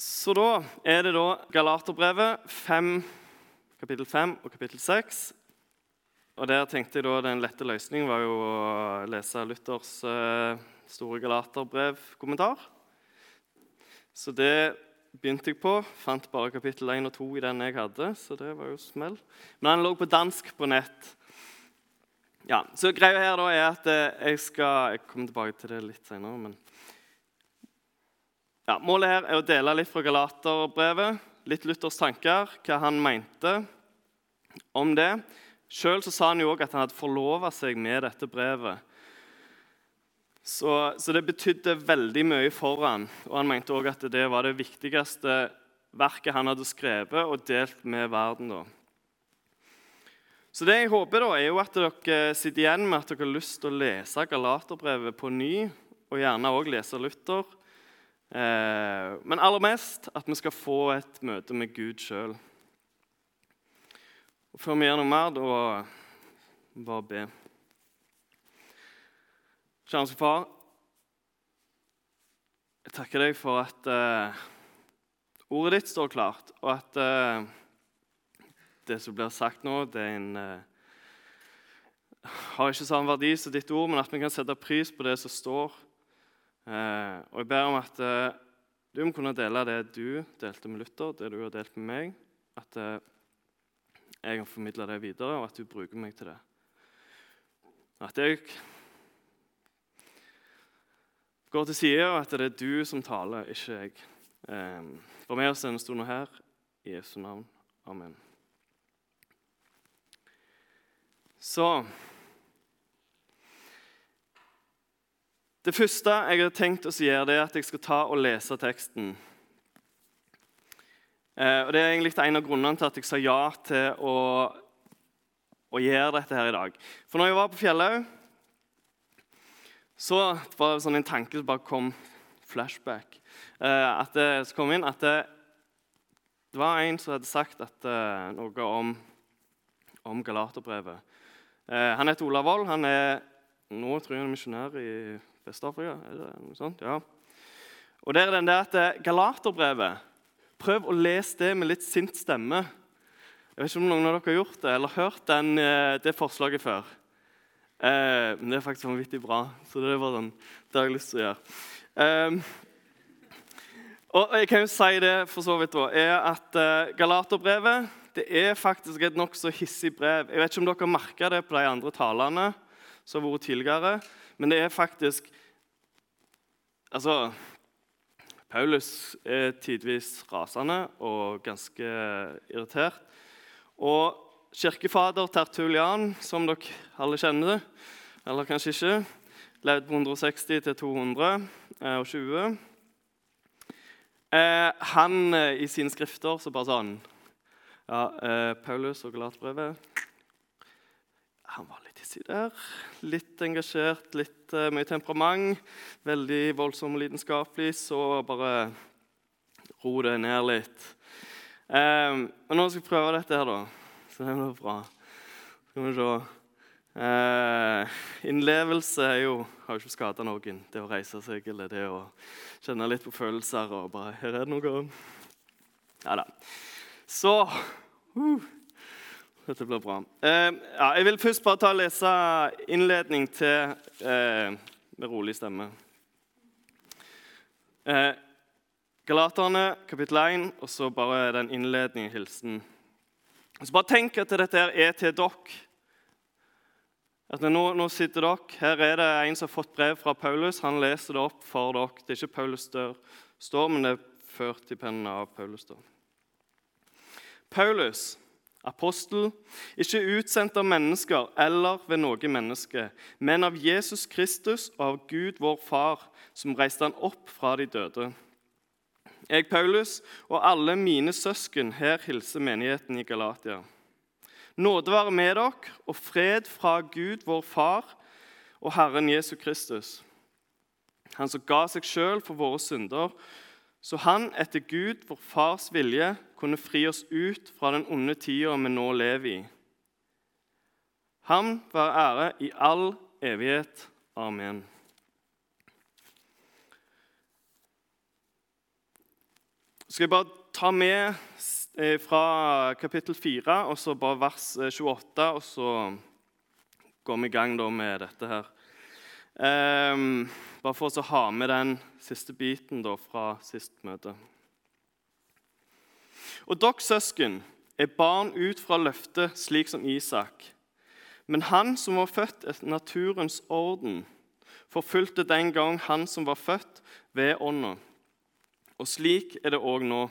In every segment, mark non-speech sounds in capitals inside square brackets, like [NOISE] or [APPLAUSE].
Så da er det da Galaterbrevet 5, kapittel 5 og kapittel 6. Og der tenkte jeg da Den lette løsningen var jo å lese Luthers eh, store Galaterbrev-kommentar. Så det begynte jeg på. Fant bare kapittel 1 og 2 i den jeg hadde. så det var jo smell. Men den lå på dansk på nett. Ja, så greia her da er at eh, jeg skal Jeg kommer tilbake til det litt senere. men... Ja, målet her er å dele litt fra Galaterbrevet, litt Luthers tanker, hva han mente om det. Sjøl sa han jo òg at han hadde forlova seg med dette brevet. Så, så, det betydde veldig mye for han, og han mente òg at det var det viktigste verket han hadde skrevet og delt med verden. da. Så det jeg håper, da, er jo at dere sitter igjen med at dere har lyst til å lese Galaterbrevet på ny, og gjerne òg lese Luther. Eh, men aller mest at vi skal få et møte med Gud sjøl. Før vi gjør noe mer, da bare be. Kjære far, jeg takker deg for at uh, ordet ditt står klart, og at uh, det som blir sagt nå, det en, uh, har ikke samme verdi som ditt ord, men at vi kan sette pris på det som står. Eh, og Jeg ber om at eh, du må kunne dele det du delte med Luther, det du har delt med meg. At eh, jeg kan formidle det videre, og at du bruker meg til det. At jeg går til side, og at det er du som taler, ikke jeg. For meg oss denne stunden her. I Jesu navn. Amen. Så Det første jeg har tenkt å gjøre, det er at jeg skal ta og lese teksten. Eh, og Det er egentlig en av grunnene til at jeg sa ja til å, å gjøre dette her i dag. For når jeg var på Fjellhaug, så var det sånn en tanke som bare kom flashback. Eh, at det, så kom inn at det, det, var en som hadde sagt at, eh, noe om, om Galaterbrevet. Han heter Olav Wold. Han er nå tror jeg han er misjonær i Vest-Afrika? er det noe sånt? Ja. Og der er den der at Galaterbrevet Prøv å lese det med litt sint stemme. Jeg vet ikke om noen av dere har gjort det eller hørt den, eh, det forslaget før. Eh, men det er faktisk vanvittig bra, så det, var sånn, det har jeg lyst til å gjøre. Eh, og jeg kan jo si det for så vidt også, er at eh, Galaterbrevet det er faktisk et nokså hissig brev. Jeg vet ikke om dere har merka det på de andre talene som har vært tidligere. Men det er faktisk Altså Paulus er tidvis rasende og ganske irritert. Og kirkefader Tertulian, som dere alle kjenner, eller kanskje ikke, levde på 160 til 220. Eh, han eh, i sine skrifter så bare sånn ja, eh, Paulus og Galatbrevet Han var litt hissig der. Litt engasjert, litt uh, mye temperament. Veldig voldsom og lidenskapelig. Så bare ro det ned litt. Um, nå skal vi prøve dette her, da. Så det blir bra. Skal vi se. Uh, innlevelse er jo, har jo ikke skada noen. Det å reise seg eller det å kjenne litt på følelser og bare Her er det noe. Ja da. Så uh. Dette blir bra. Eh, ja, jeg vil først bare ta og lese innledning til eh, med rolig stemme. Eh, Galaterne, kapittel 1, og så bare den innledningen, hilsen. Så bare tenk at dette her er til dere. At nå, nå, sitter dere, Her er det en som har fått brev fra Paulus. Han leser det opp for dere. Det er ikke Paulus dør, står, men det er ført i pennen av Paulus. Dør. Paulus, apostel, ikke utsendt av mennesker eller ved noe menneske, men av Jesus Kristus og av Gud, vår Far, som reiste han opp fra de døde. Jeg, Paulus, og alle mine søsken her hilser menigheten i Galatia. Nåde være med dere og fred fra Gud, vår Far, og Herren Jesu Kristus. Han som ga seg sjøl for våre synder så han, etter Gud, vår fars vilje, kunne fri oss ut fra den onde tida vi nå lever i. Ham være ære i all evighet. Amen. skal jeg bare ta med eh, fra kapittel 4, og så bare vers 28, og så går vi i gang med dette her. Um, bare for å ha med den siste biten da, fra sist møte. Og dere søsken er barn ut fra løftet, slik som Isak. Men han som var født etter naturens orden, forfulgte den gang han som var født ved ånda. Og slik er det òg nå.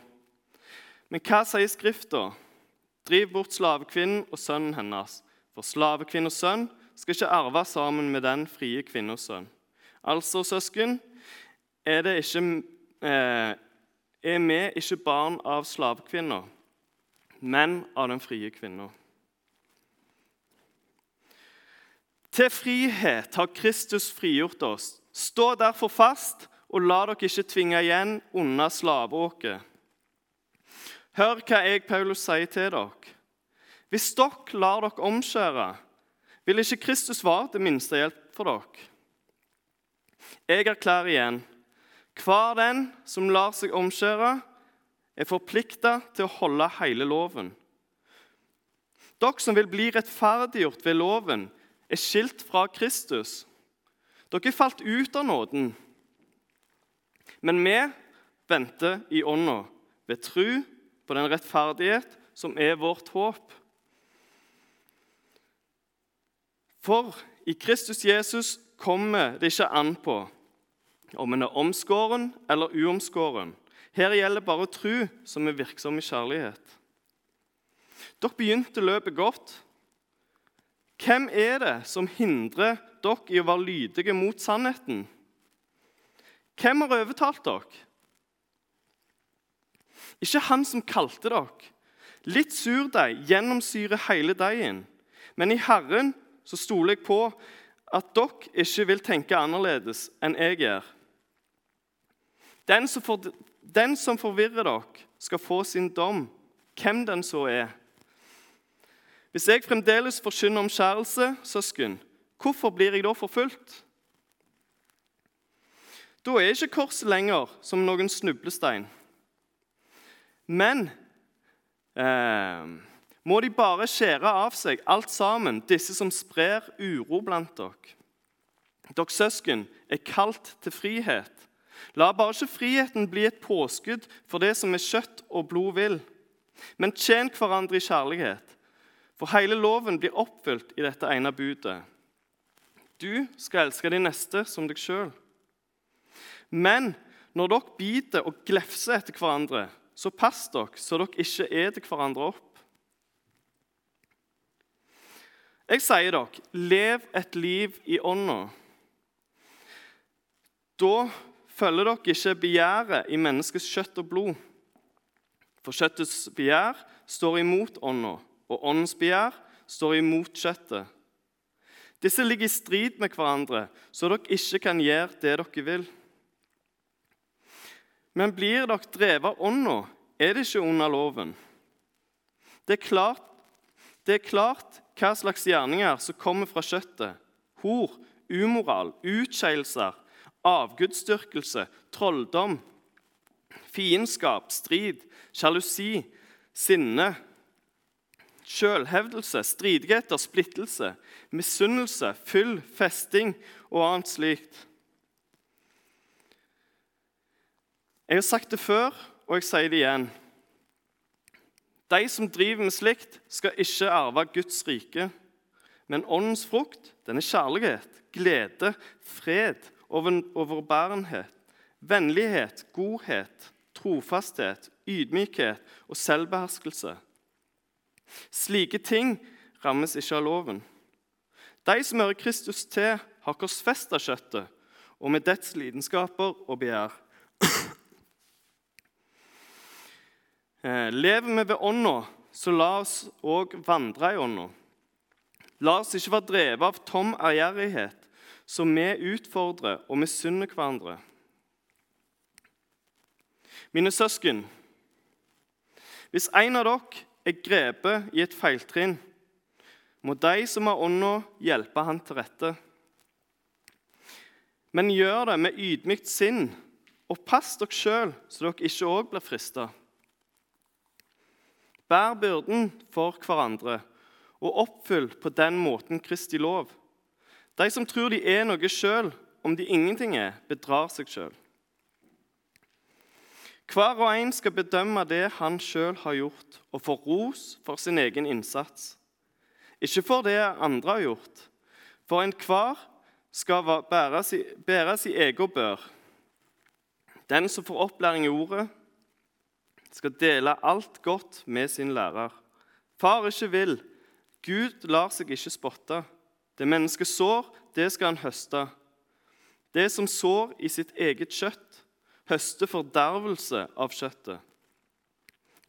Men hva sier Skrifta? Driv bort slavekvinnen og sønnen hennes. For slavekvinne og sønn skal ikke arve sammen med den frie kvinnens sønn. Altså, søsken, er, ikke, eh, er vi ikke barn av slavkvinner, men av den frie kvinna. Til frihet har Kristus frigjort oss. Stå derfor fast, og la dere ikke tvinge igjen under slaveåket. Hør hva jeg, Paulus, sier til dere. Hvis dere lar dere omskjære, vil ikke Kristus være til minste hjelp for dere. Jeg erklærer igjen hver den som lar seg omskjære, er forplikta til å holde hele loven. Dere som vil bli rettferdiggjort ved loven, er skilt fra Kristus. Dere er falt ut av nåden. Men vi venter i ånda, ved tru på den rettferdighet som er vårt håp. For i Kristus Jesus kommer det ikke an på om en er omskåren eller uomskåren. Her gjelder bare tru som er virksom i kjærlighet. Dere begynte løpet godt. Hvem er det som hindrer dere i å være lydige mot sannheten? Hvem har overtalt dere? Ikke han som kalte dere. Litt surdeig gjennomsyrer hele deigen. Men i Herren så stoler jeg på at dere ikke vil tenke annerledes enn jeg gjør. Den som, for, den som forvirrer dere, skal få sin dom, hvem den så er. Hvis jeg fremdeles forkynner omskjærelse, søsken, hvorfor blir jeg da forfulgt? Da er ikke korset lenger som noen snublestein. Men eh, må de bare skjære av seg alt sammen, disse som sprer uro blant dere. Dere søsken er kalt til frihet. La bare ikke friheten bli et påskudd for det som er kjøtt og blod vil, men tjen hverandre i kjærlighet. For hele loven blir oppfylt i dette ene budet. Du skal elske de neste som deg sjøl. Men når dere biter og glefser etter hverandre, så pass dere så dere ikke eter hverandre opp. Jeg sier dere, lev et liv i ånda. Da følger dere ikke begjæret i menneskets kjøtt og blod. For kjøttets begjær står imot ånda, og åndens begjær står imot kjøttet. Disse ligger i strid med hverandre, så dere ikke kan gjøre det dere vil. Men blir dere drevet av ånda, er det ikke under loven. Det er, klart, det er klart hva slags gjerninger som kommer fra kjøttet. Hor, umoral, utskeielser, avgudsdyrkelse, trolldom, fiendskap, strid, sjalusi, sinne, sjølhevdelse, stridigheter, splittelse, misunnelse, fyll, festing og annet slikt. Jeg har sagt det før, og jeg sier det igjen. De som driver med slikt, skal ikke arve Guds rike. Men åndens frukt den er kjærlighet, glede, fred, overbærenhet, vennlighet, godhet, trofasthet, ydmykhet og selvbeherskelse. Slike ting rammes ikke av loven. De som hører Kristus til, har korsfesta kjøttet og med dets lidenskaper og begjær. Eh, lever vi ved Ånda, så la oss òg vandre i Ånda. La oss ikke være drevet av tom ærgjerrighet, som vi utfordrer og misunner hverandre. Mine søsken, hvis en av dere er grepet i et feiltrinn, må de som har ånda, hjelpe han til rette. Men gjør det med ydmykt sinn Og pass dere sjøl, så dere ikke òg blir frista. Bær byrden for hverandre, og oppfyll på den måten Kristi lov. De som tror de er noe sjøl, om de ingenting er, bedrar seg sjøl. Hver og en skal bedømme det han sjøl har gjort, og få ros for sin egen innsats. Ikke for det andre har gjort, for enhver skal bære sin, bære sin egen bør. Den som får opplæring i ordet, skal dele alt godt med sin lærer. Far ikke vil, Gud lar seg ikke spotte. Det mennesket sår, det skal han høste. Det som sår i sitt eget kjøtt, høster fordervelse av kjøttet.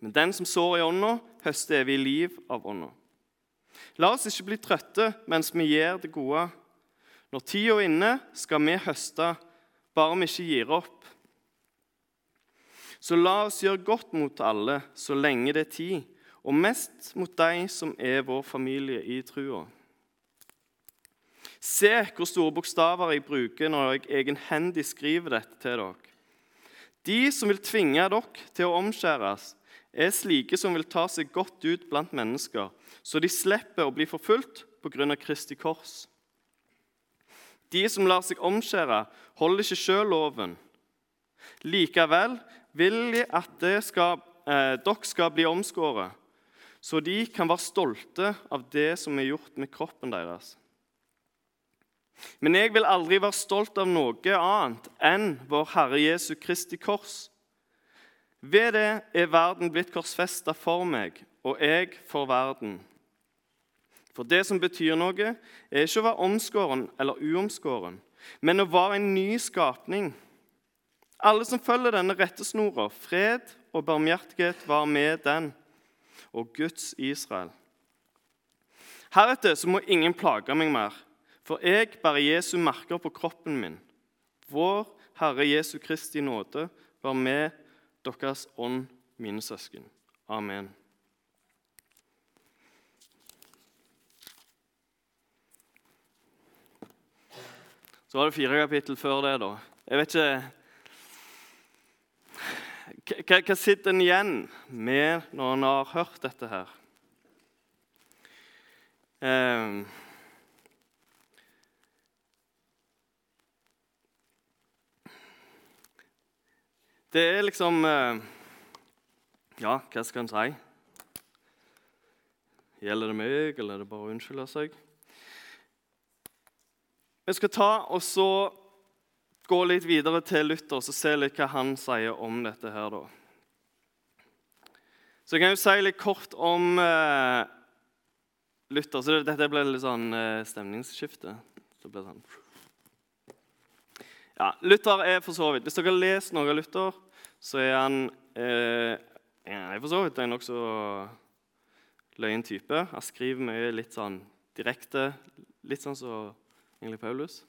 Men den som sår i ånda, høster evig liv av ånda. La oss ikke bli trøtte mens vi gjør det gode. Når tida er inne, skal vi høste, bare vi ikke gir opp. Så la oss gjøre godt mot alle så lenge det er tid, og mest mot de som er vår familie i trua. Se hvor store bokstaver jeg bruker når jeg egenhendig skriver dette til dere. De som vil tvinge dere til å omskjæres, er slike som vil ta seg godt ut blant mennesker, så de slipper å bli forfulgt pga. Kristi kors. De som lar seg omskjære, holder ikke sjøl loven. Likevel vil jeg at skal, eh, dere skal bli omskåret, så de kan være stolte av det som er gjort med kroppen deres. Men jeg vil aldri være stolt av noe annet enn vår Herre Jesu Kristi kors. Ved det er verden blitt korsfesta for meg, og jeg for verden. For det som betyr noe, er ikke å være omskåren eller uomskåren, men å være en ny skapning. Alle som følger denne rettesnora, fred og barmhjertighet var med den og Guds Israel. Heretter så må ingen plage meg mer, for jeg bærer Jesu merker på kroppen min. Vår Herre Jesu Kristi nåde var med deres ånd, mine søsken. Amen. Så var det fire kapittel før det, da. Jeg vet ikke hva, hva sitter en igjen med når en har hørt dette her? Um, det er liksom uh, Ja, hva skal en si? Gjelder det meg, eller er det bare å unnskylde seg? Vi skal ta og så gå litt videre til Luther og se litt hva han sier om dette her. da. Så jeg kan jo si litt kort om eh, Luther. så Dette ble litt sånn eh, stemningsskifte. Så ble sånn. Ja, Luther er for så vidt Hvis dere har lest noe av Luther, så er han eh, er for så vidt en nokså løyen type. Han skriver mye litt sånn direkte, litt sånn som egentlig Paulus.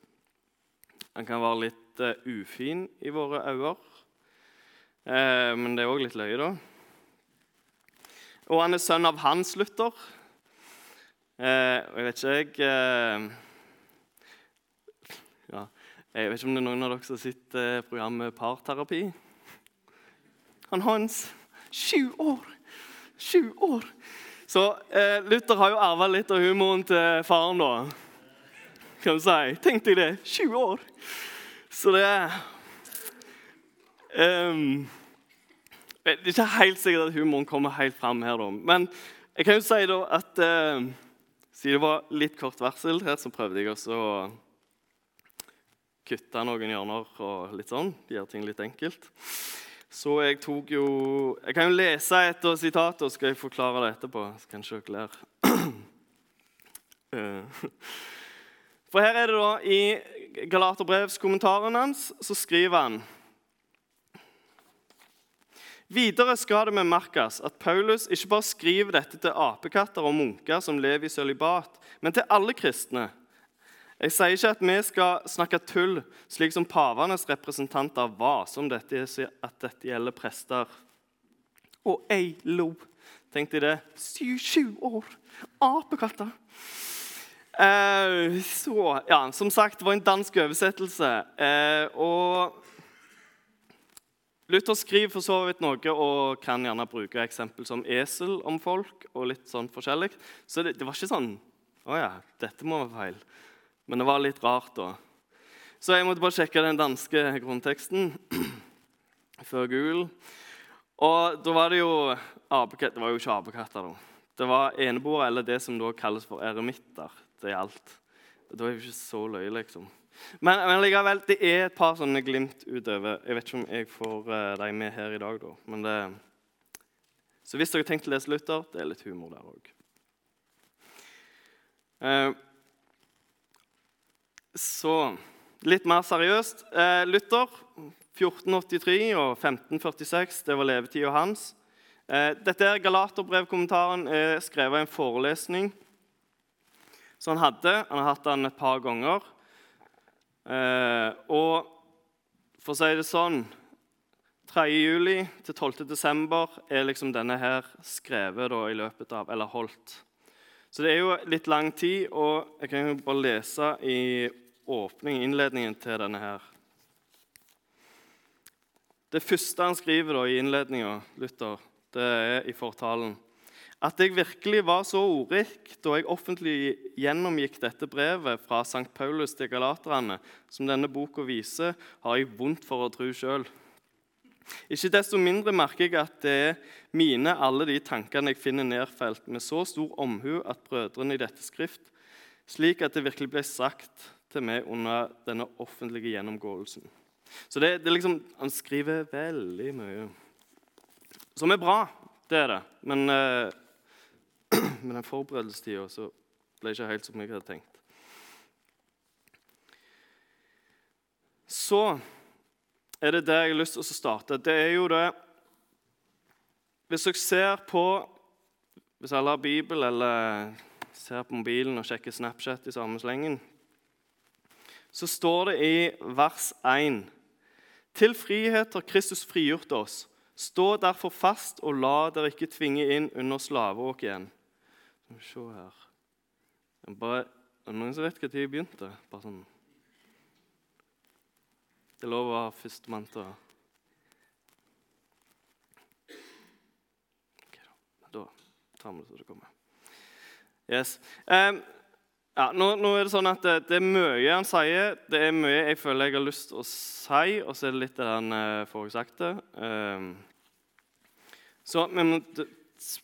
Han kan være litt uh, ufin i våre øyne. Uh, men det er òg litt løye, da. Og han er sønn av Hans Luther. Uh, og jeg vet ikke jeg ja, Jeg vet ikke om det er noen av dere som har sett programmet Parterapi. Han Hans Sju år! Sju år! Så Luther har jo arva litt av humoren til faren, da. Kan du si. Tenk deg det. 20 år! Så det um, Det er ikke helt sikkert at humoren kommer helt fram her, da. Men jeg kan jo si da at uh, siden det var litt kort varsel her, så prøvde jeg også å kutte noen hjørner og litt sånn. Gjøre ting litt enkelt. Så jeg tok jo Jeg kan jo lese et sitat, og skal jeg forklare det etterpå. Så kanskje dere ler. [CLEARS THROAT] For her er det da I Galaterbrevskommentaren hans så skriver han Videre skal det bemerkes at Paulus ikke bare skriver dette til apekatter og munker som lever i sølibat, men til alle kristne. Jeg sier ikke at vi skal snakke tull, slik som pavenes representanter var, som dette, at dette gjelder prester. Og ei lo. Tenkte jeg det. Syv-sju år! Apekatter! Eh, så, ja, Som sagt, det var en dansk oversettelse. Eh, og Luther skriver for så vidt noe og kan gjerne bruke eksempel som esel om folk. og litt sånn forskjellig. Så det, det var ikke sånn Å ja, dette må være feil. Men det var litt rart, da. Så jeg måtte bare sjekke den danske grunnteksten [CLEARS THROAT] før Google. Og da var det jo Det var jo ikke apekatter, da. Det var eneboere, eller det som da kalles for eremitter. Det gjaldt. Da er vi ikke så løye, liksom. Men, men likevel, det er et par sånne glimt utover. Jeg vet ikke om jeg får uh, dem med her i dag, da. Men det, så hvis dere har tenkt å lese Luther, det er litt humor der òg. Uh, eh, så litt mer seriøst. Uh, Luther, 1483 og 1546, det var levetida hans. Uh, dette er Galaterbrevkommentaren er skrevet i en forelesning som han hadde. Han har hatt den et par ganger. Eh, og for å si det sånn 3. juli til 12. desember er liksom denne her skrevet da, i løpet av, eller holdt. Så det er jo litt lang tid, og jeg kan jo bare lese i åpning, innledningen til denne her. Det første han skriver da, i innledninga, Luther, det er i fortalen. At jeg virkelig var så ordrik da jeg offentlig gjennomgikk dette brevet fra St. Paulus til galaterne, som denne boka viser, har jeg vondt for å tro sjøl. Ikke desto mindre merker jeg at det er mine alle de tankene jeg finner nedfelt med så stor omhu at brødrene i dette skrift, slik at det virkelig ble sagt til meg under denne offentlige gjennomgåelsen. Så det, det liksom, Han skriver veldig mye. Som er bra, det er det. Men [CLEARS THROAT] med den forberedelsestida ble det ikke helt som jeg hadde tenkt. Så er det der jeg har lyst til å starte. Det er jo det Hvis dere ser på Hvis alle har Bibel eller ser på mobilen og sjekker Snapchat i samme slengen, så står det i vers 1.: Til frihet har Kristus frigjort oss. Stå derfor fast og la dere ikke tvinge inn under slaveåk igjen. Skal vi se her bare, Er det noen som vet når jeg begynte? Bare sånn Det er lov å ha førstemann til å da. Tar vi det så det kommer. Yes. Um, ja, nå, nå, er Det sånn at det, det, er mye han sier. Det er mye jeg føler jeg har lyst til å si, og så er det litt det han uh, får. Um, så, det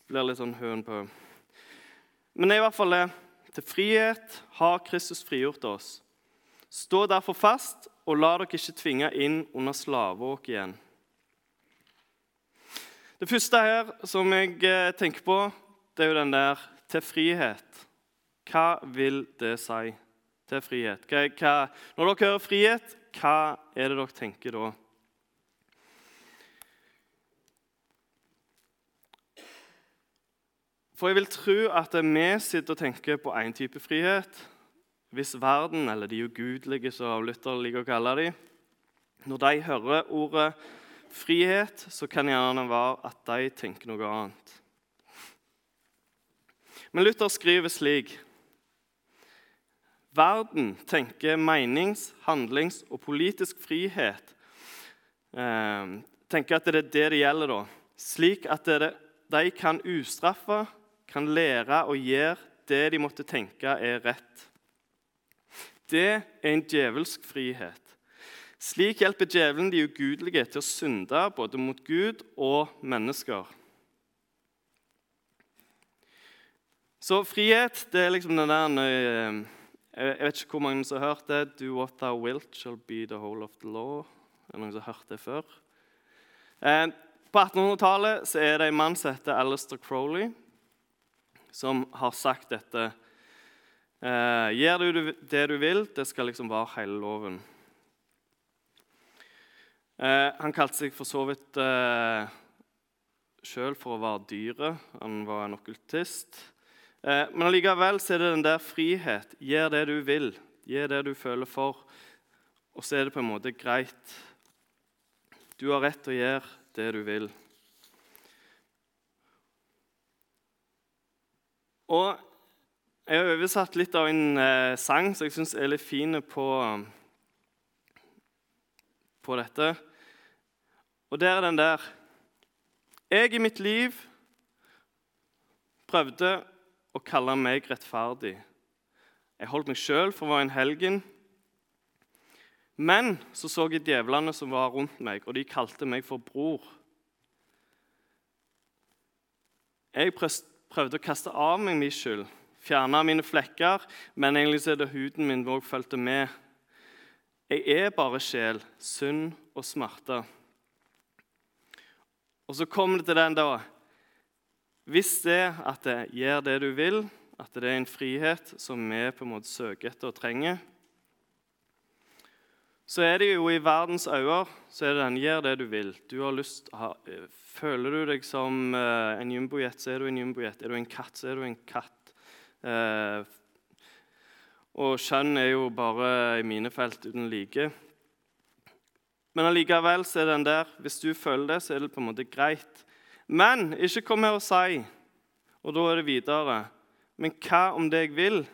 blir litt sånn høn på men i hvert fall det. Til frihet har Kristus frigjort oss. Stå derfor fast, og la dere ikke tvinge inn under slaveåk igjen. Det første her som jeg eh, tenker på, det er jo den der 'til frihet'. Hva vil det si? Til frihet. Hva, hva, når dere hører frihet, hva er det dere tenker da? For jeg vil tro at vi sitter og tenker på én type frihet. Hvis verden, eller de ugudelige, som Luther liker å kalle dem, når de hører ordet frihet, så kan det gjerne være at de tenker noe annet. Men Luther skriver slik Verden tenker menings-, handlings- og politisk frihet. Eh, tenker at det er det det gjelder, da. Slik at det, de kan ustraffe kan lære og gjøre det de måtte tenke er rett. Det er en djevelsk frihet. Slik hjelper djevelen de ugudelige til å synde både mot Gud og mennesker. Så frihet det er liksom den der eh, Jeg vet ikke hvor mange som har hørt det. Do what thou wilt shall be the whole of the law. Er det noen som har hørt det før? Eh, på 1800-tallet er det en mann som heter Alistair Crowley som har sagt dette. Eh, Gjør du det du vil, det skal liksom være hele loven. Eh, han kalte seg for så vidt eh, sjøl for å være dyret. Han var en okkultist. Eh, men allikevel er det den der frihet. Gjør det du vil. Gjør det du føler for. Og så er det på en måte greit. Du har rett til å gjøre det du vil. Og jeg har oversatt litt av en eh, sang som jeg syns er litt fin på, på dette. Og der er den der. Jeg i mitt liv prøvde å kalle meg rettferdig. Jeg holdt meg sjøl for å være en helgen. Men så så jeg djevlene som var rundt meg, og de kalte meg for bror. Jeg prøvde å kaste av meg min skyld, fjerne mine flekker, men egentlig så er det huden min òg fulgte med. Jeg er bare sjel, synd og smerte. Og så kommer det til den, da. Hvis det at det gjør det du vil, at det er en frihet som vi på en måte søker etter og trenger, så er det jo i verdens øyne så er det den gjør det du vil. Du har lyst, Føler du deg som uh, en jumbojet, så er du en jumbojet. Er du en katt, så er du en katt. Uh, og kjønn er jo bare i mine felt uten like. Men allikevel så er den der. Hvis du føler det, så er det på en måte greit. Men ikke kom her og si Og da er det videre. Men hva om det jeg vil,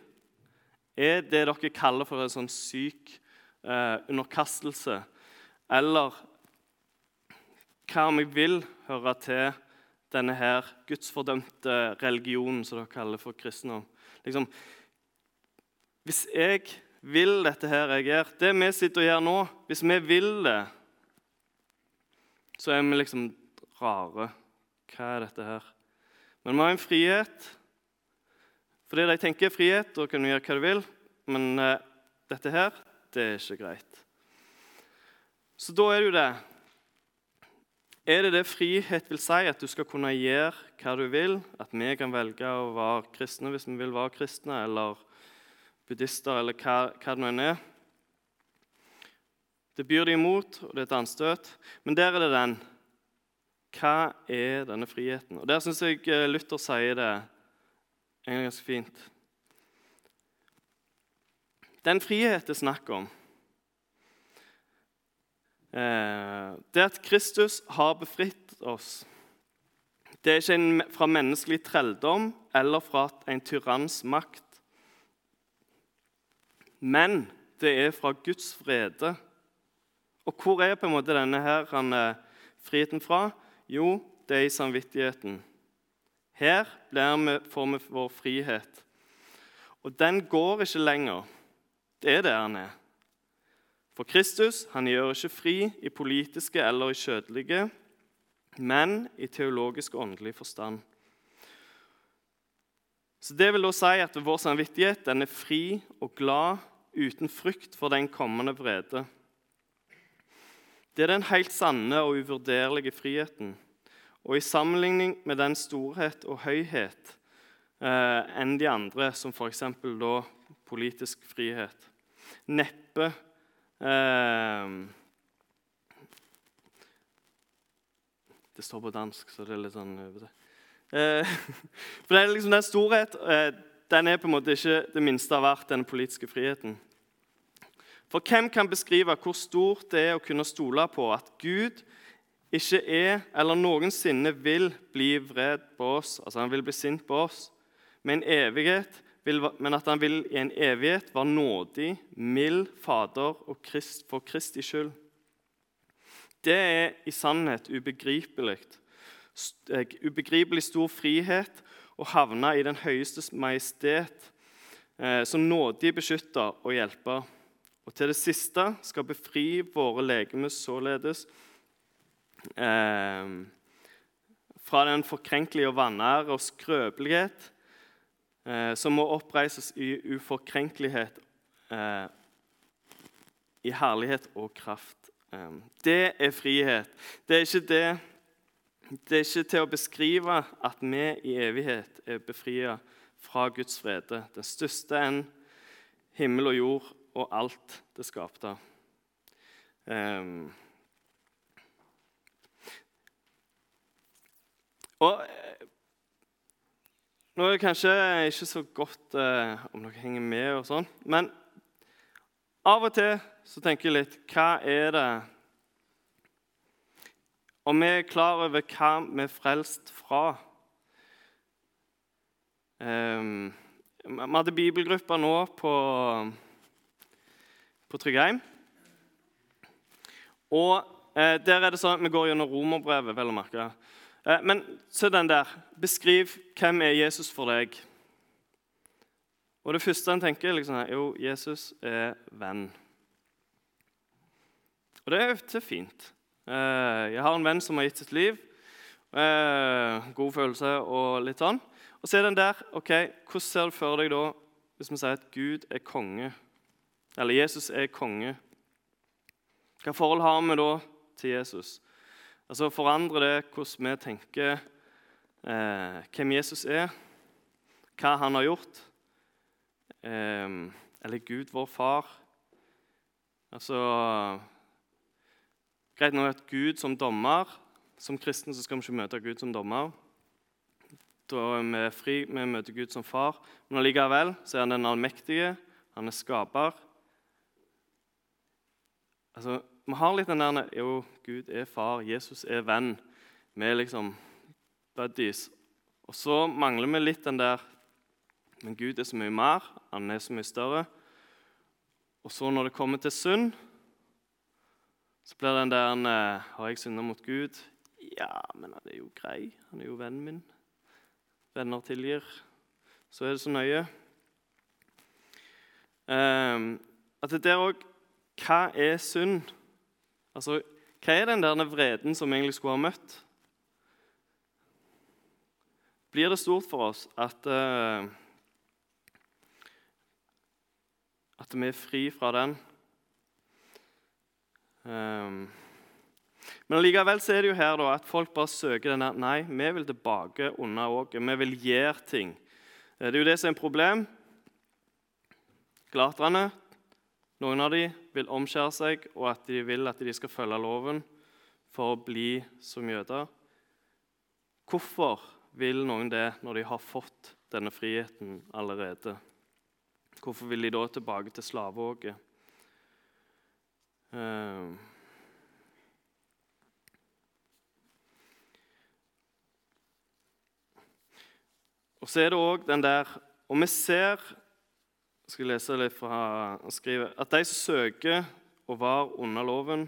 er det dere kaller for en sånn syk eh, underkastelse? Eller hva om jeg vil høre til denne her gudsfordømte religionen som dere kaller for kristendom? Liksom, hvis jeg vil dette her jeg gjør. Det vi sitter og gjør nå, hvis vi vil det, så er vi liksom rare. Hva er dette her? Men vi har en frihet. Fordi de tenker frihet, da kan du gjøre hva du vil. Men uh, dette her, det er ikke greit. Så da er det jo det. Er det det frihet vil si, at du skal kunne gjøre hva du vil? At vi kan velge å være kristne hvis vi vil være kristne, eller buddhister eller hva, hva det nå er. Det byr de imot, og det er et anstøt. Men der er det den. Hva er denne friheten? Og Der syns jeg eh, Luther sier det egentlig ganske fint. Den frihet det er snakk om, eh, det at Kristus har befridd oss Det er ikke fra menneskelig trelldom eller fra en tyranns makt men det er fra Guds frede. Og hvor er på en måte denne her, eh, friheten fra? Jo, det er i samvittigheten. Her vi, får vi vår frihet. Og den går ikke lenger. Det er der han er. For Kristus han gjør ikke fri i politiske eller i kjødelige, men i teologisk og åndelig forstand. Så Det vil da si at vår samvittighet den er fri og glad uten frykt for den kommende vrede. Det er den helt sanne og uvurderlige friheten. Og i sammenligning med den storhet og høyhet eh, enn de andre, som f.eks. da politisk frihet, neppe eh, Det står på dansk, så det er litt sånn eh, [LAUGHS] For det er liksom den storhet. Eh, den er på en måte ikke det minste av verdt, den politiske friheten. For hvem kan beskrive hvor stort det er å kunne stole på at Gud ikke er eller noensinne vil bli vred på oss, altså han vil bli sint på oss, med en evighet, men at han vil i en evighet være nådig, mild Fader og Krist, for Kristi skyld? Det er i sannhet ubegripelig. Eh, ubegripelig stor frihet å havne i den høyestes majestet eh, som nådig beskytter og hjelper. Og til det siste skal befri våre legemer således eh, fra den forkrenkelige og vanære og skrøpelighet som må oppreises i uforkrenkelighet, eh, i herlighet og kraft. Eh, det er frihet. Det er ikke det det er ikke til å beskrive at vi i evighet er befria fra Guds frede, den største enn himmel og jord og alt det skapte. Um, og eh, Nå er det kanskje ikke så godt eh, om dere henger med, og sånn, men av og til så tenker jeg litt Hva er det og vi er klar over hva vi er frelst fra. eh, vi hadde bibelgruppa nå på, på Tryggheim. Og eh, der er det sånn at Vi går gjennom romerbrevet, vel å merke. Eh, men se den der. Beskriv hvem er Jesus for deg. Og det første en tenker, liksom, er jo Jesus er venn. Og det er jo fint. Eh, jeg har en venn som har gitt sitt liv. Eh, god følelse og litt sånn. Og så er den der ok, Hvordan ser du for deg da hvis vi sier at Gud er konge? Eller Jesus er konge? Hva forhold har vi da til Jesus? Altså Forandrer det hvordan vi tenker eh, hvem Jesus er, hva han har gjort? Eh, eller Gud, vår far? Altså Greit nok at Gud som dommer Som kristen så skal vi ikke møte Gud som dommer. Da er vi fri, vi møter Gud som far. Men allikevel så er han den allmektige, han er skaper. Altså, vi har litt den der Jo, Gud er far, Jesus er venn. Vi er liksom buddies. Og så mangler vi litt den der Men Gud er så mye mer, han er så mye større. Og så når det kommer til synd, så blir den der eh, Har jeg synda mot Gud? Ja, men han er jo grei. Han er jo vennen min. Venner tilgir. Så er det så nøye. Um, at det der òg Hva er synd? Altså, hva er den der vreden som vi egentlig skulle ha møtt? Blir det stort for oss at, uh, at vi er fri fra den? Um, men likevel er det jo her da, at folk bare søker denne Nei, vi vil tilbake under åket. Vi vil gjøre ting. Eh, det er jo det som er en problem. Glaterne, noen av dem vil omskjære seg, og at de vil at de skal følge loven for å bli som jøder. Hvorfor vil noen det når de har fått denne friheten allerede? Hvorfor vil de da tilbake til slaveåket? Uh, og så er det òg den der Og vi ser jeg skal lese litt fra Han skriver at de som søker og var under loven,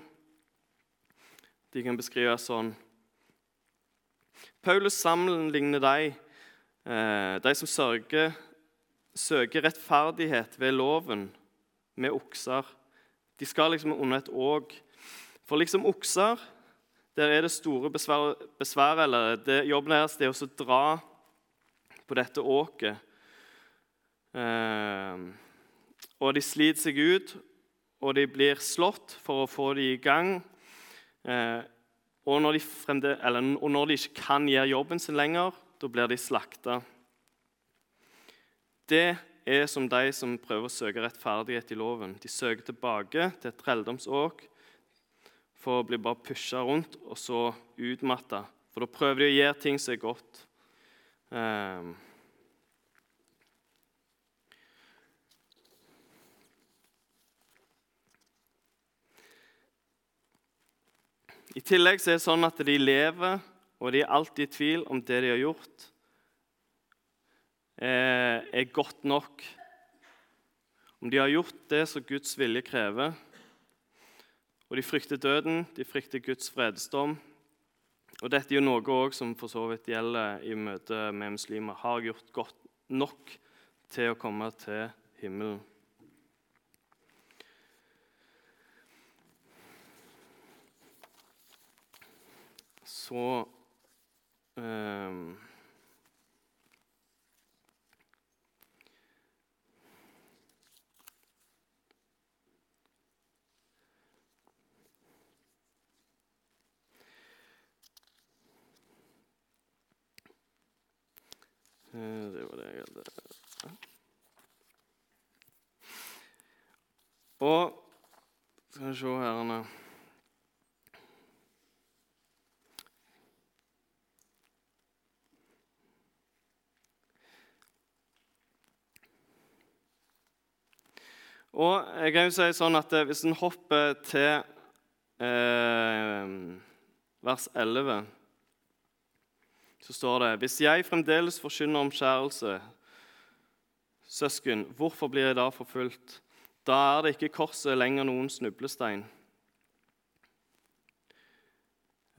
de kan beskrives sånn Paulus sammenligner de, eh, de som sørger, søker rettferdighet ved loven, med okser. De skal liksom under et åg. For liksom okser, der er det store besvær, besvær eller det, Jobben deres er å dra på dette åket. Eh, og de sliter seg ut, og de blir slått for å få dem i gang. Eh, og, når de fremde, eller, og når de ikke kan gjøre jobben sin lenger, da blir de slakta. Det er som de som prøver å søke rettferdighet i loven. De søker tilbake til et trelldomsåk for å bli bare pusha rundt og så utmatta. For da prøver de å gjøre ting som er godt. Eh, I tillegg så er det sånn at de lever, og de er alltid i tvil om det de har gjort, eh, er godt nok. Om de har gjort det som Guds vilje krever. Og de frykter døden, de frykter Guds fredsdom. Og dette er jo noe også som for så vidt gjelder i møte med muslimer. Har gjort godt nok til å komme til himmelen. Så um, Det var det jeg hadde. Og skal vi se her Og jeg kan jo si sånn at eh, Hvis en hopper til eh, vers 11, så står det Hvis jeg fremdeles forkynner omskjærelse, søsken, hvorfor blir jeg da forfulgt? Da er det ikke korset lenger noen snublestein.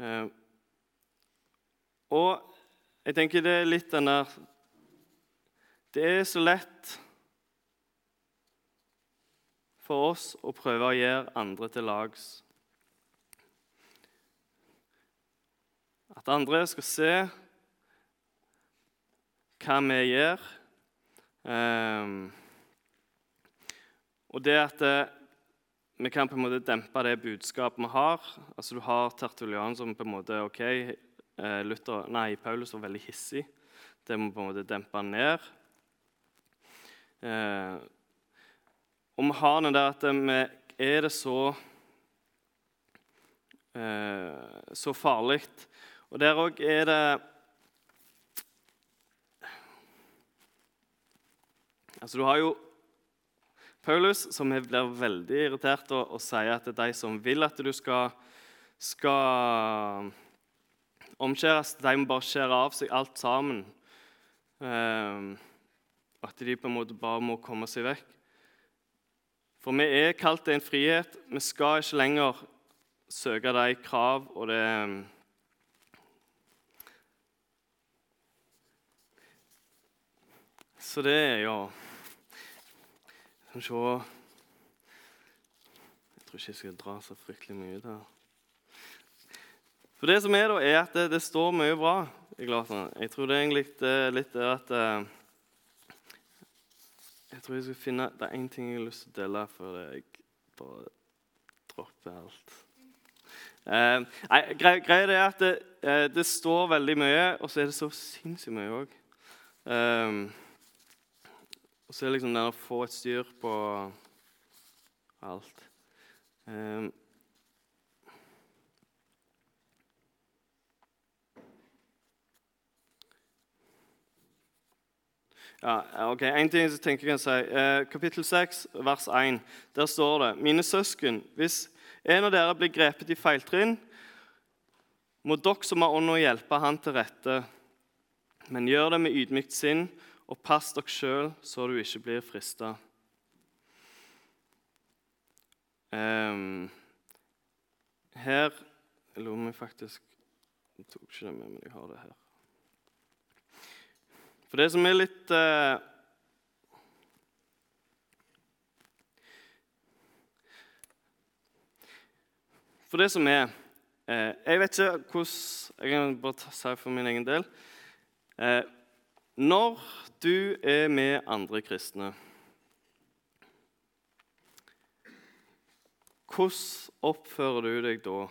Eh, og jeg tenker det er litt den der Det er så lett for oss å prøve å gjøre andre til lags. At andre skal se hva vi gjør. Um, og det at eh, vi kan på en måte dempe det budskapet vi har. Altså Du har Tertulian som på en måte ok, eh, Luther, nei, Paulus var veldig hissig. Det må på en måte dempe ned. ned. Eh, og vi har den der at vi er det så eh, så farlig. Og der òg er det Altså, du har jo Paulus, som blir veldig irritert og, og sier at det er de som vil at du skal, skal omskjæres, de må bare skjære av seg alt sammen. Eh, at de på en måte bare må komme seg vekk. For vi er kalt til en frihet. Vi skal ikke lenger søke de krav og det Så det er jo Skal vi se Jeg tror ikke jeg skal dra så fryktelig mye ut her. For det som er da, er at det, det står mye bra i Galaterne. Jeg tror det er egentlig litt det at eh, Jeg tror jeg skal finne Det er én ting jeg har lyst til å dele før jeg bare dropper alt. Eh, nei, Greia er at det, eh, det, står veldig mye, og så er det så sinnssykt mye òg. Eh, og så er det liksom det å få et styr på alt. Um, ja, ok, En ting jeg tenker jeg kan si. Eh, kapittel 6, vers 1. Der står det Mine søsken, hvis en av dere blir grepet i feiltrinn, må dere som har ånd, hjelpe han til rette. Men gjør det med ydmykt sinn og pass dere sjøl så du ikke blir frista. Um, ehm, her Jeg lurer meg faktisk Jeg tok ikke det med, men jeg har det her. For det som er litt uh, For det som er uh, Jeg vet ikke hvordan Jeg kan bare si for min egen del. Uh, når du er med andre kristne, hvordan oppfører du deg da?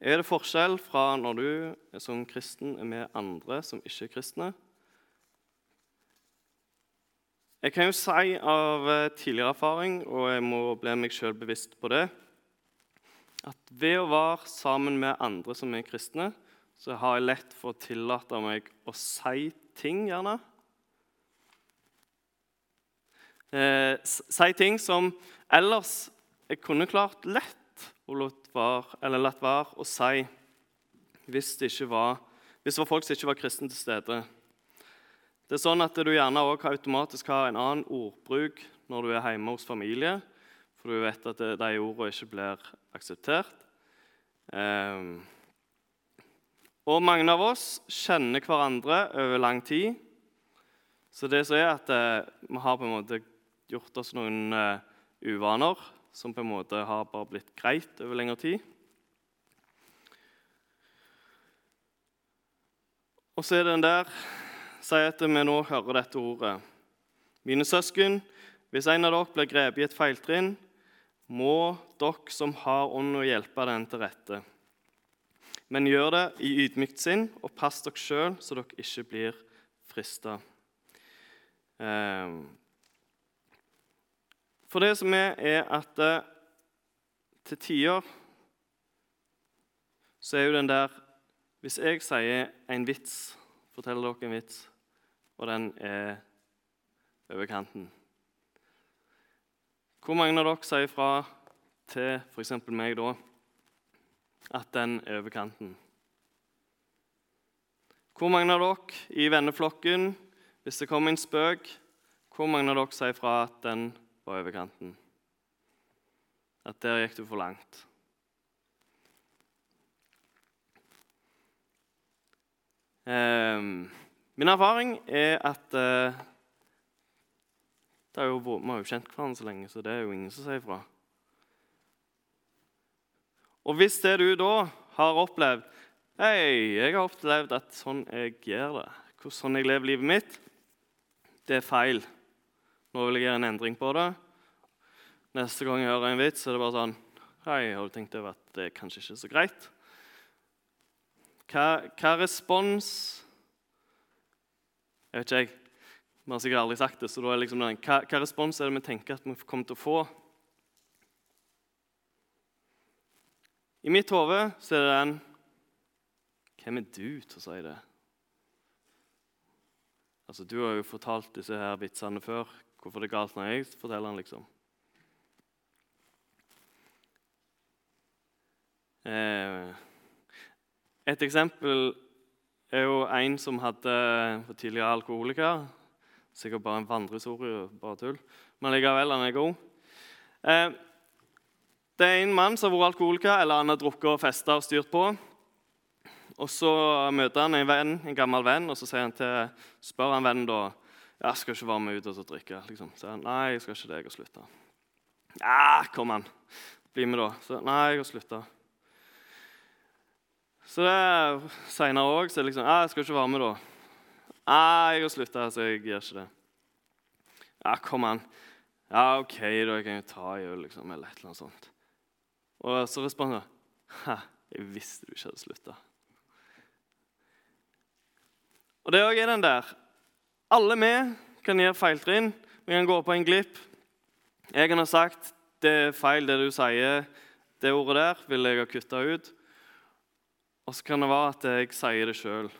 Er det forskjell fra når du som kristen er med andre som ikke er kristne? Jeg kan jo si av eh, tidligere erfaring, og jeg må bli meg sjøl bevisst på det, at ved å være sammen med andre som er kristne, så har jeg lett for å tillate meg å si ting, gjerne. Eh, si ting som ellers jeg kunne klart lett å latt være, å si hvis det, var, hvis det var folk som ikke var kristne til stede. Det er sånn at Du gjerne også automatisk har en annen ordbruk når du er hjemme hos familie, for du vet at de ordene ikke blir akseptert. Eh, og mange av oss kjenner hverandre over lang tid. Så det som er at eh, vi har på en måte gjort oss noen uh, uvaner som på en måte har bare blitt greit over lengre tid. Og så er det den der sier at vi nå hører dette ordet. Mine søsken, hvis en av dere blir grepet i et feiltrinn, må dere som har ånd, hjelpe den til rette. Men gjør det i ydmykt sinn, og pass dere sjøl, så dere ikke blir frista. Ehm. For det som er, er at eh, til tider så er jo den der Hvis jeg sier en vits, forteller dere en vits, og den er over kanten Hvor mange av dere sier fra til f.eks. meg da? at den er over kanten. Hvor mange av dere i venneflokken, hvis det kommer en spøk, hvor mange av dere sier fra at den var over kanten? At der gikk du for langt? Eh, min erfaring er at eh, jo, Vi har jo kjent hverandre så lenge, så det er jo ingen som sier ifra. Og hvis det du da har opplevd Hei, jeg har opplevd at sånn jeg gjør det, sånn jeg lever livet mitt, det er feil. Nå vil jeg gjøre en endring på det. Neste gang jeg hører en vits, er det bare sånn Hei, har du tenkt over at det er kanskje ikke er så greit? Hva, hva respons Jeg vet ikke, jeg. Vi har sikkert aldri sagt det. så da er liksom den, hva, hva respons er det vi tenker at vi kommer til å få? I mitt hode så er det den Hvem er du til å si det? Altså, Du har jo fortalt disse her vitsene før. Hvorfor det er galt når jeg forteller den, liksom? Eh, et eksempel er jo en som hadde var tidligere alkoholiker. Sikkert bare en vandrehistorie, bare tull. Men likevel, han er god. Eh, det er en mann som har vært alkoholiker, eller han har drukket og festa og styrt på. Og Så møter han en venn, en gammel venn, og så han til, spør han vennen da ja, skal ikke være med ut og drikke. Liksom. Så han, nei, jeg skal ikke det, jeg har slutta. Ja, kom an, bli med, da. Så, nei, jeg har slutta. Så det seinere òg, så liksom ja, jeg skal ikke være med, da. Nei, jeg har slutta, så jeg gjør ikke det. Ja, kom an. Ja, OK, da jeg kan jo ta i øl, liksom, eller et eller annet sånt. Og så responder han. Jeg visste du ikke hadde slutta. Og det òg er den der. Alle vi kan gjøre feiltrinn. Vi kan gå på en glipp. Jeg kan ha sagt det er feil, det du sier. Det ordet der vil jeg ha kutta ut. Og så kan det være at jeg sier det sjøl.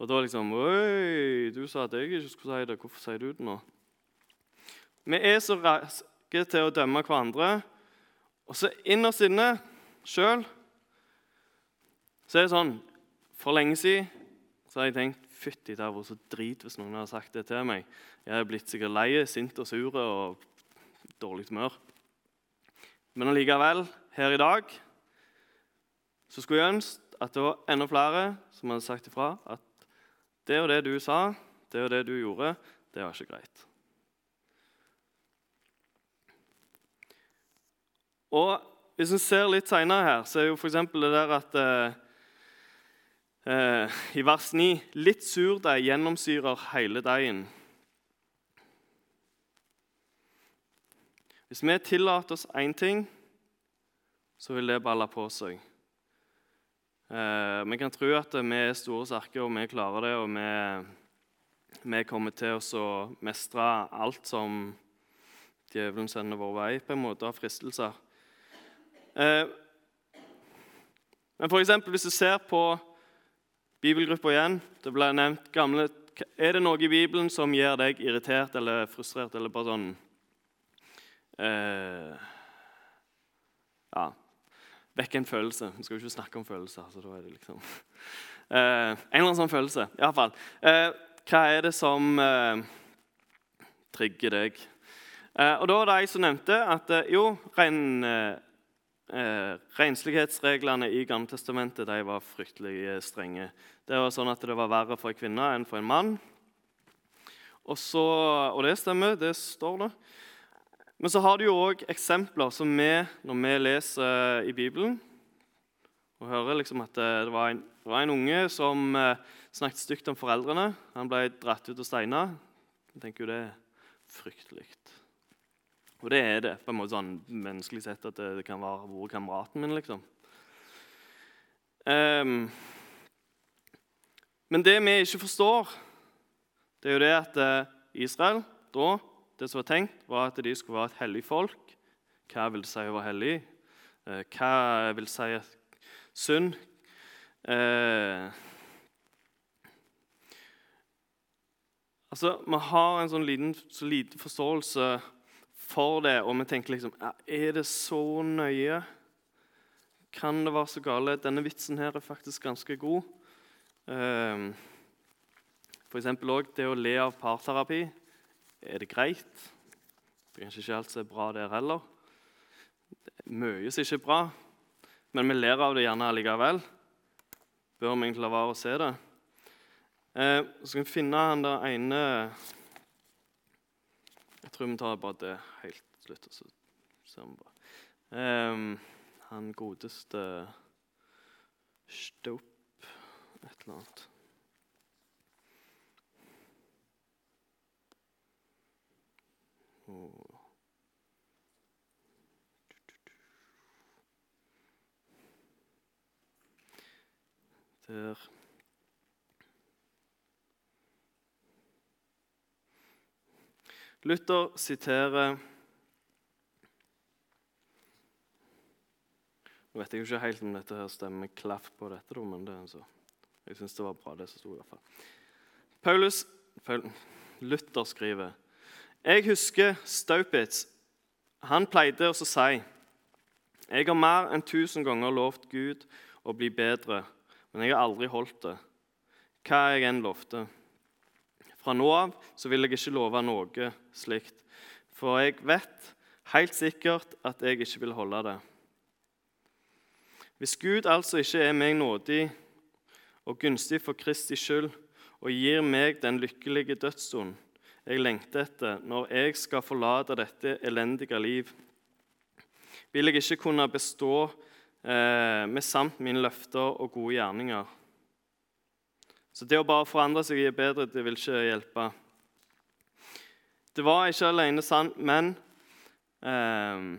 Og da liksom Oi, du sa at jeg ikke skulle si det. Hvorfor sier du det nå? Vi er så raske til å dømme hverandre. Og så innerst inne sjøl så er det sånn For lenge siden så har jeg tenkt fytti, det hadde vært så drit hvis noen hadde sagt det til meg. Jeg er blitt sikkert lei, sint og sur og dårlig humør. Men allikevel, her i dag, så skulle jeg ønske at det var enda flere som hadde sagt ifra at det og det du sa, det og det du gjorde, det var ikke greit. Og Hvis vi ser litt seinere her, så er jo f.eks. det der at eh, Eh, I vers 9.: Litt surdeig gjennomsyrer hele deigen. Hvis vi tillater oss én ting, så vil det balle på seg. Eh, vi kan tro at vi er store og og vi klarer det, og vi, vi kommer til å mestre alt som djevelen sender vår vei, på en måte av fristelser. Eh, men for eksempel, hvis du ser på Bibelgruppa igjen. Det ble nevnt gamle Er det noe i Bibelen som gjør deg irritert eller frustrert eller bare sånn eh, Ja Vekke en følelse. Vi skal jo ikke snakke om følelser. så da er det liksom [LAUGHS] eh, En eller annen sånn følelse, iallfall. Eh, hva er det som eh, trigger deg? Eh, og Da var det jeg som nevnte at eh, jo, ren, eh, eh, renslighetsreglene i Gammeltestamentet var fryktelig strenge. Det var sånn at det var verre for en kvinne enn for en mann. Og, så, og det stemmer, det står det. Men så har du jo òg eksempler som vi, når vi leser i Bibelen og hører liksom at det var en, det var en unge som eh, snakket stygt om foreldrene. Han ble dratt ut og steina. Jeg tenker jo det er fryktelig. Og det er det på en måte sånn menneskelig sett at det, kan være hvor kameraten min. liksom. Um, men det vi ikke forstår, det er jo det at eh, Israel da, det som var tenkt, var at de skulle være et hellig folk. Hva vil det si å være hellig? Eh, hva vil det si synd? Eh, altså, Vi har en sånn liten, så liten forståelse for det, og vi tenker liksom Er det så nøye? Kan det være så gale? Denne vitsen her er faktisk ganske god. For F.eks. òg det å le av parterapi. Er det greit? Det er kanskje ikke alt som er bra der heller. Det er mye som ikke er bra, men vi ler av det gjerne allikevel. bør vi egentlig la være å se det. Eh, så skal vi finne han der ene Jeg tror vi tar bare det helt til slutt. så ser vi bare. Eh, han godeste Staup et eller annet. Der Luther siterer Nå vet jeg jo ikke helt om dette her stemmer klaff på dette, men det altså, jeg syns det var bra, det som sto. i hvert fall. Paulus, Paul, Luther skriver Jeg husker Staupitz. Han pleide å si Jeg har mer enn tusen ganger lovt Gud å bli bedre, men jeg har aldri holdt det. Hva jeg enn lovte. Fra nå av så vil jeg ikke love noe slikt, for jeg vet helt sikkert at jeg ikke vil holde det. Hvis Gud altså ikke er meg nådig og gunstig for Kristi skyld og gir meg den lykkelige dødsstund jeg lengter etter når jeg skal forlate dette elendige liv, vil jeg ikke kunne bestå eh, med samt mine løfter og gode gjerninger. Så det å bare forandre seg i bedre, det vil ikke hjelpe. Det var ikke alene sant, men eh,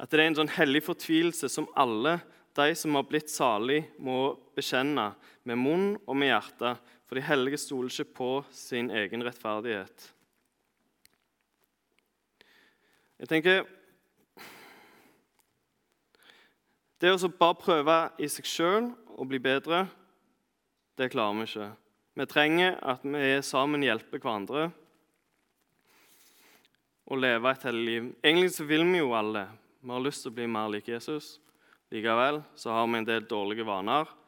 at det er en sånn hellig fortvilelse som alle de som har blitt salig, må bekjenne med munn og med hjerte, for de hellige stoler ikke på sin egen rettferdighet. Jeg tenker Det å bare prøve i seg sjøl å bli bedre det klarer vi ikke. Vi trenger at vi sammen hjelper hverandre og leve et hellig liv. Egentlig så vil vi jo alle. Vi har lyst til å bli mer lik Jesus. Likevel så har vi en del dårlige vaner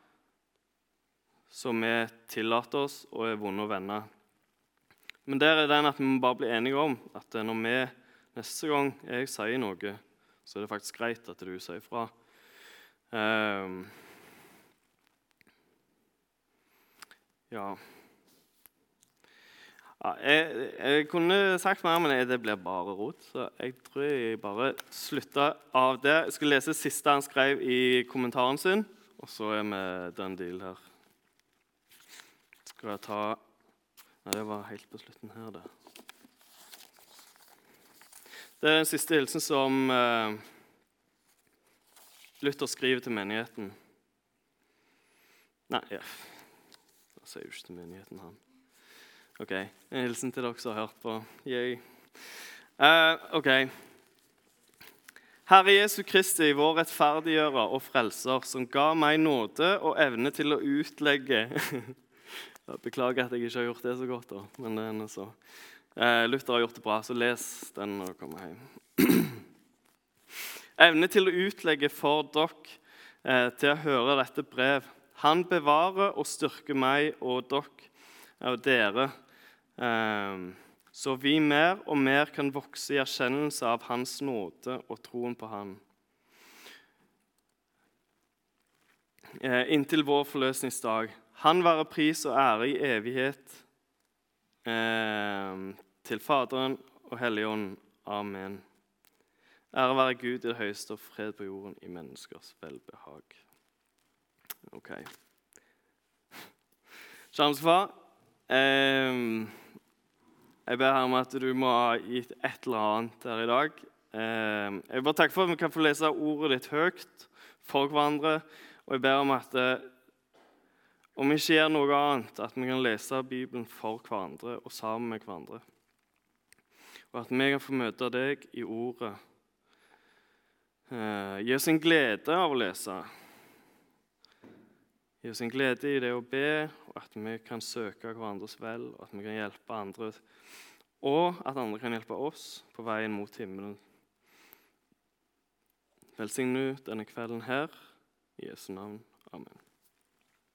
som vi tillater oss og er vonde å vende. Men der er den at vi bare bli enige om at når vi neste gang jeg sier noe, så er det faktisk greit at du sier fra. Um, Ja. jeg, jeg, kunne sagt mer, men det blir bare rot. Så jeg tror jeg bare slutter av det. Jeg skal lese siste han skrev i kommentaren sin, og så er vi done deal her. Skal jeg ta Nei, det var helt på slutten her, det. Det er den siste hilsen som eh, Luther skriver til menigheten. Nei, ja da sier jo ikke til menigheten, han. Ok, En hilsen til dere som har hørt på. Yay. Uh, ok. Herre Jesu Kristi, vår rettferdiggjører og frelser, som ga meg nåde og evne til å utlegge [LAUGHS] Beklager at jeg ikke har gjort det så godt, da. men det er så. Eh, Luther har gjort det bra, så les den når du kommer hjem. [CLEARS THROAT] evne til å utlegge for dere eh, til å høre dette brev han bevarer og styrker meg og dere og dere, eh, så vi mer og mer kan vokse i erkjennelse av Hans nåde og troen på Han. Eh, inntil vår forløsningsdag. Han være pris og ære i evighet eh, til Faderen og Helligånden. Amen. Ære være Gud i det høyeste og fred på jorden i menneskers velbehag. OK. Kjærlighetsfar, eh, jeg ber her om at du må ha gitt et eller annet her i dag. Eh, jeg vil bare takke for at vi kan få lese ordet ditt høyt for hverandre. Og jeg ber om at eh, om vi ikke gjør noe annet, at vi kan lese Bibelen for hverandre og sammen med hverandre. Og at vi kan få møte deg i ordet. Eh, gi oss en glede av å lese. Gi oss en glede i det å be, og at vi kan søke hverandres vel, og at vi kan hjelpe andre, og at andre kan hjelpe oss på veien mot himmelen. Velsign nå denne kvelden her. I Jesu navn. Amen.